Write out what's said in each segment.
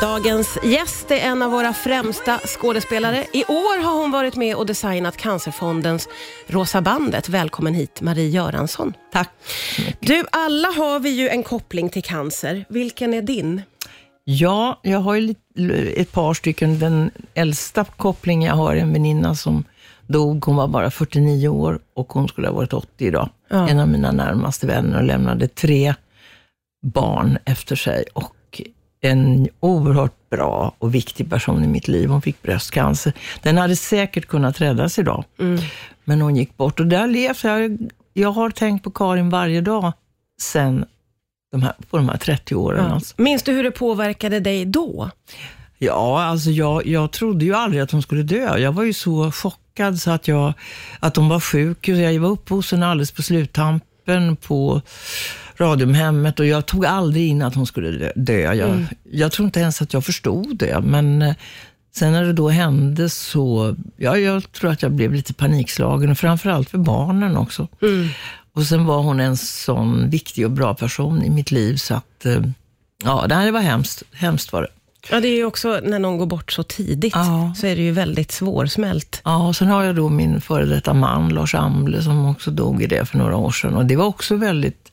Dagens gäst är en av våra främsta skådespelare. I år har hon varit med och designat Cancerfondens Rosa bandet. Välkommen hit Marie Göransson. Tack. Du, alla har vi ju en koppling till cancer. Vilken är din? Ja, jag har ju ett par stycken. Den äldsta kopplingen jag har är en väninna som dog. Hon var bara 49 år och hon skulle ha varit 80 idag. Ja. En av mina närmaste vänner och lämnade tre barn efter sig. Och en oerhört bra och viktig person i mitt liv. Hon fick bröstcancer. Den hade säkert kunnat räddas idag, mm. men hon gick bort. Och där levt jag. Jag har tänkt på Karin varje dag sen de här, på de här 30 åren. Ja. Alltså. Minns du hur det påverkade dig då? Ja, alltså jag, jag trodde ju aldrig att hon skulle dö. Jag var ju så chockad så att, jag, att hon var sjuk. Jag var uppe hos henne alldeles på sluttampen på Radiumhemmet och jag tog aldrig in att hon skulle dö. Jag, mm. jag tror inte ens att jag förstod det, men eh, sen när det då hände så, ja, jag tror att jag blev lite panikslagen, och framförallt för barnen också. Mm. Och sen var hon en sån viktig och bra person i mitt liv, så att, eh, ja, det var hemskt. Hemskt var det. Ja, det är ju också när någon går bort så tidigt, ja. så är det ju väldigt svårsmält. Ja, och sen har jag då min före detta man, Lars Amble, som också dog i det för några år sedan. Och det var också väldigt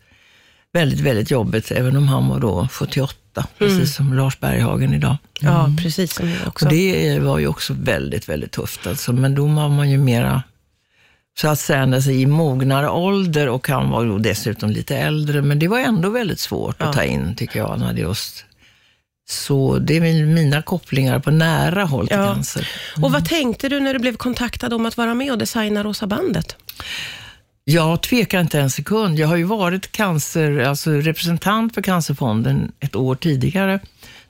väldigt, väldigt jobbigt, även om han var då 78, mm. precis som Lars Berghagen idag. Mm. Ja, precis som jag också. Och det var ju också väldigt, väldigt tufft. Alltså. Men då var man ju mera, så att säga, alltså, i mognare ålder och han var ju dessutom lite äldre. Men det var ändå väldigt svårt ja. att ta in, tycker jag, när det just så det är mina kopplingar på nära håll till ja. cancer. Mm. Och vad tänkte du när du blev kontaktad om att vara med och designa Rosa bandet? Jag tvekar inte en sekund. Jag har ju varit cancer, alltså representant för Cancerfonden ett år tidigare.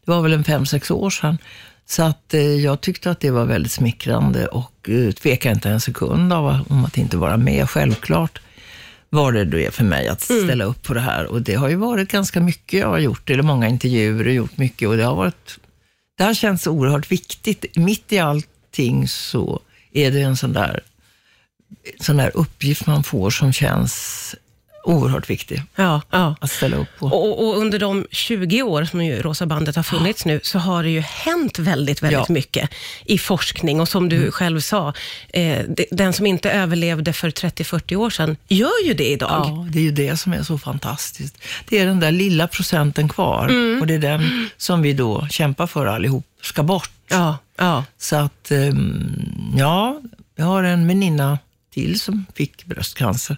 Det var väl en fem, sex år sedan. Så att eh, jag tyckte att det var väldigt smickrande och eh, tvekar inte en sekund av, om att inte vara med. Självklart var det det för mig att mm. ställa mm. upp på det här. Och det har ju varit ganska mycket jag har gjort, eller många intervjuer och gjort mycket. Och det har varit, det har känts oerhört viktigt. Mitt i allting så är det en sån där sån där uppgift man får som känns oerhört viktig ja, ja. att ställa upp på. Och, och, under de 20 år som ju Rosa bandet har funnits nu, så har det ju hänt väldigt, väldigt ja. mycket i forskning. Och som du mm. själv sa, eh, den som inte överlevde för 30-40 år sedan, gör ju det idag. Ja, det är ju det som är så fantastiskt. Det är den där lilla procenten kvar mm. och det är den som vi då kämpar för allihop, ska bort. Ja, ja. Så att, ehm, ja, jag har en väninna till som fick bröstcancer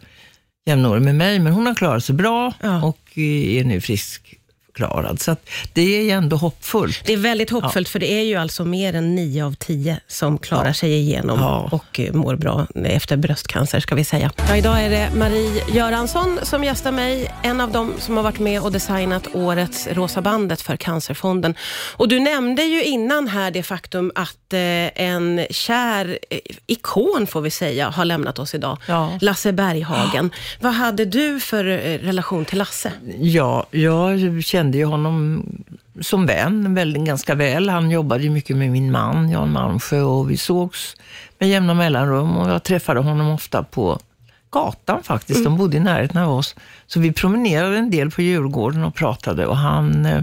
jämnårig med mig, men hon har klarat sig bra ja. och är nu frisk förklarad. Så det är ändå hoppfullt. Det är väldigt hoppfullt, ja. för det är ju alltså mer än nio av tio som klarar ja. sig igenom ja. och mår bra efter bröstcancer, ska vi säga. Ja, idag är det Marie Göransson som gästar mig, en av dem som har varit med och designat årets Rosa bandet för Cancerfonden. Och du nämnde ju innan här det faktum att eh, en kär eh, ikon, får vi säga, har lämnat oss idag. Lasse Berghagen. Vad hade du för eh, relation till Lasse? Ja, jag känner kände ju honom som vän väldigt, ganska väl. Han jobbade ju mycket med min man, Jan Malmsjö, och vi sågs med jämna mellanrum och jag träffade honom ofta på gatan faktiskt. Mm. De bodde i närheten av oss. Så vi promenerade en del på Djurgården och pratade och han eh,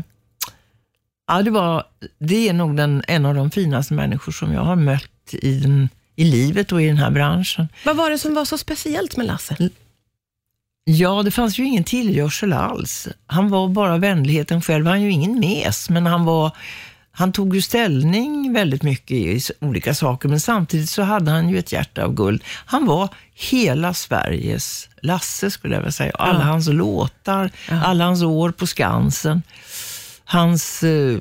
Ja, det, var, det är nog den, en av de finaste människor som jag har mött i, den, i livet och i den här branschen. Vad var det som var så speciellt med Lasse? Ja, det fanns ju ingen tillgörsel alls. Han var bara vänligheten själv. Han är ju ingen mes, men han var han tog ju ställning väldigt mycket i olika saker, men samtidigt så hade han ju ett hjärta av guld. Han var hela Sveriges Lasse, skulle jag vilja säga. Alla ja. hans låtar, ja. alla hans år på Skansen. Hans... Eh,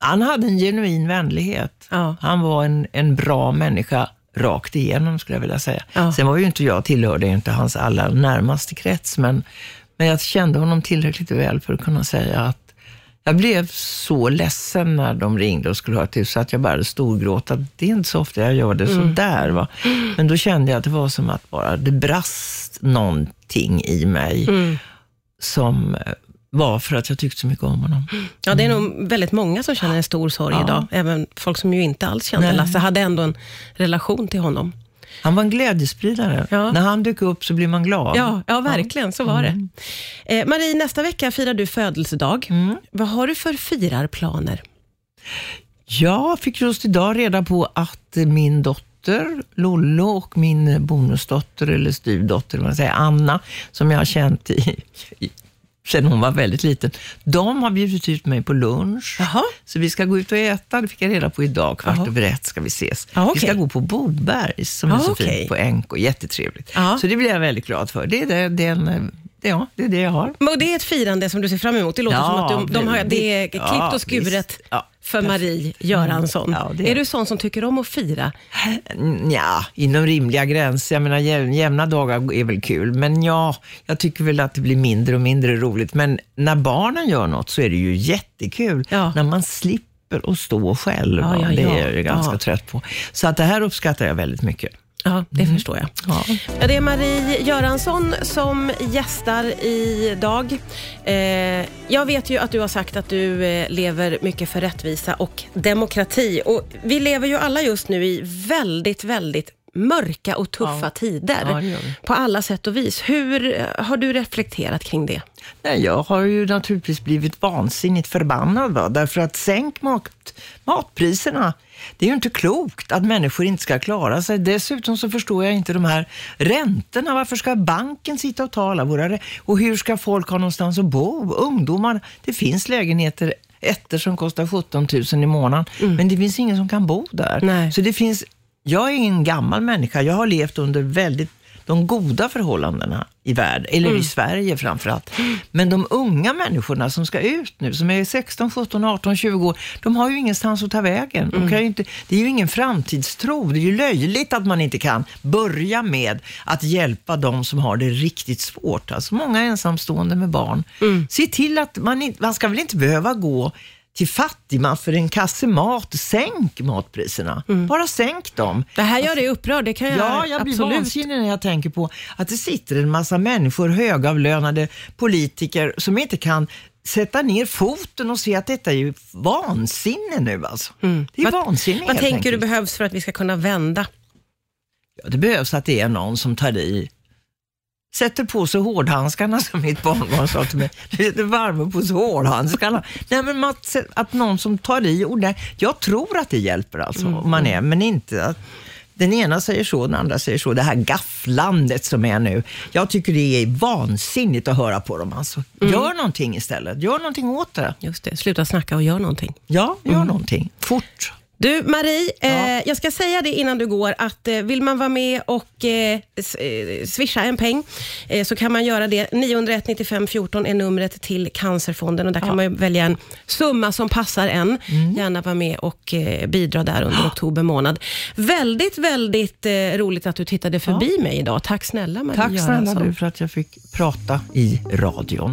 han hade en genuin vänlighet. Ja. Han var en, en bra människa rakt igenom skulle jag vilja säga. Ja. Sen var ju inte jag, tillhörde inte hans allra närmaste krets, men, men jag kände honom tillräckligt väl för att kunna säga att jag blev så ledsen när de ringde och skulle ha ett hus, så att jag började storgråta. Det är inte så ofta jag gör det mm. sådär. Va? Men då kände jag att det var som att bara det brast någonting i mig mm. som var för att jag tyckte så mycket om honom. Ja, det är nog väldigt många som känner en stor sorg ja. idag. Även folk som ju inte alls kände Nej. Lasse, hade ändå en relation till honom. Han var en glädjespridare. Ja. När han dök upp så blir man glad. Ja, ja verkligen. Så var det. Eh, Marie, nästa vecka firar du födelsedag. Vad har du för firarplaner? Jag fick just idag reda på att min dotter Lollo och min bonusdotter, eller styvdotter, vad man säger, Anna, som jag har känt i, i sen hon var väldigt liten. De har bjudit ut mig på lunch. Jaha. Så vi ska gå ut och äta, det fick jag reda på idag. Kvart Jaha. över ett ska vi ses. Ja, okej. Vi ska gå på Bobergs, som Ja, är så okej. fint, på NK. Jättetrevligt. Ja. Så det blir jag väldigt glad för. Det är den, ja, det, är det jag har. Och det är ett firande som du ser fram emot. Det låter Ja, som att de, de har, det är klippt Ja, och skuret. Ja, för Marie Göransson. Ja, det är är du sån som tycker om att fira? Ja, inom rimliga gränser. Jag menar, jäm- jämna dagar är väl kul, men ja, jag tycker väl att det blir mindre och mindre roligt. Men när barnen gör något så är det ju jättekul. När man slipper att stå själv. Det är jag ganska trött på. Så att det här uppskattar jag väldigt mycket. Ja, det förstår jag. Ja. Ja, det är Marie Göransson som gästar idag. Eh, jag vet ju att du har sagt att du eh, lever mycket för rättvisa och demokrati. Och vi lever ju alla just nu i väldigt, väldigt mörka och tuffa Ja. tider. Ja, det. På alla sätt och vis. Hur eh, har du reflekterat kring det? Nej, jag har ju naturligtvis blivit vansinnigt förbannad. Va? Därför att sänk mat, matpriserna. Det är ju inte klokt att människor inte ska klara sig. Dessutom så förstår jag inte de här räntorna. Varför ska banken sitta och tala våra rä- Och hur ska folk ha någonstans att bo? Ungdomar, det finns lägenheter ettor som kostar 17 000 i månaden, men det finns ingen som kan bo där. Nej. Så det finns, jag är en gammal människa, jag har levt under väldigt de goda förhållandena i världen, eller i Sverige framförallt. Men de unga människorna som ska ut nu, som är 16, 17, 18, 20 år, de har ju ingenstans att ta vägen. De kan ju inte, det är ju ingen framtidstro. Det är ju löjligt att man inte kan börja med att hjälpa de som har det riktigt svårt. Alltså många ensamstående med barn. Se till att man, man ska väl inte behöva gå till fattigman för en kasse mat. Sänk matpriserna. Bara sänk dem. Det här gör dig upprörd, det kan jag Ja, jag blir absolut. vansinnig när jag tänker på att det sitter en massa människor, högavlönade politiker, som inte kan sätta ner foten och se att detta är ju vansinne nu alltså. Det är Mm. Vad- vansinne Vad helt tänker enkelt. du behövs för att vi ska kunna vända? Ja, det behövs att det är någon som tar i, sätter på sig hårdhandskarna som mitt barnbarn sa till mig. Lite varma på sig hårdhandskarna. Nej, men man, att någon som tar i ordentligt. Jag tror att det hjälper alltså, om man är, men inte att den ena säger så, den andra säger så. Det här gafflandet som är nu. Jag tycker det är vansinnigt att höra på dem. Alltså. Gör någonting istället. Gör någonting åt det. Just det, sluta snacka och gör någonting. Ja, gör någonting. Fort. Du Marie, Ja. eh, jag ska säga det innan du går att eh, vill man vara med och eh, eh, swisha en peng eh, så kan man göra det. 901 95 14 är numret till Cancerfonden och där kan man välja en summa som passar en. Mm. Gärna vara med och eh, bidra där under oktober månad. Väldigt, väldigt eh, roligt att du tittade förbi mig idag. Tack snälla Marie Tack snälla Göransson. du för att jag fick prata i radion.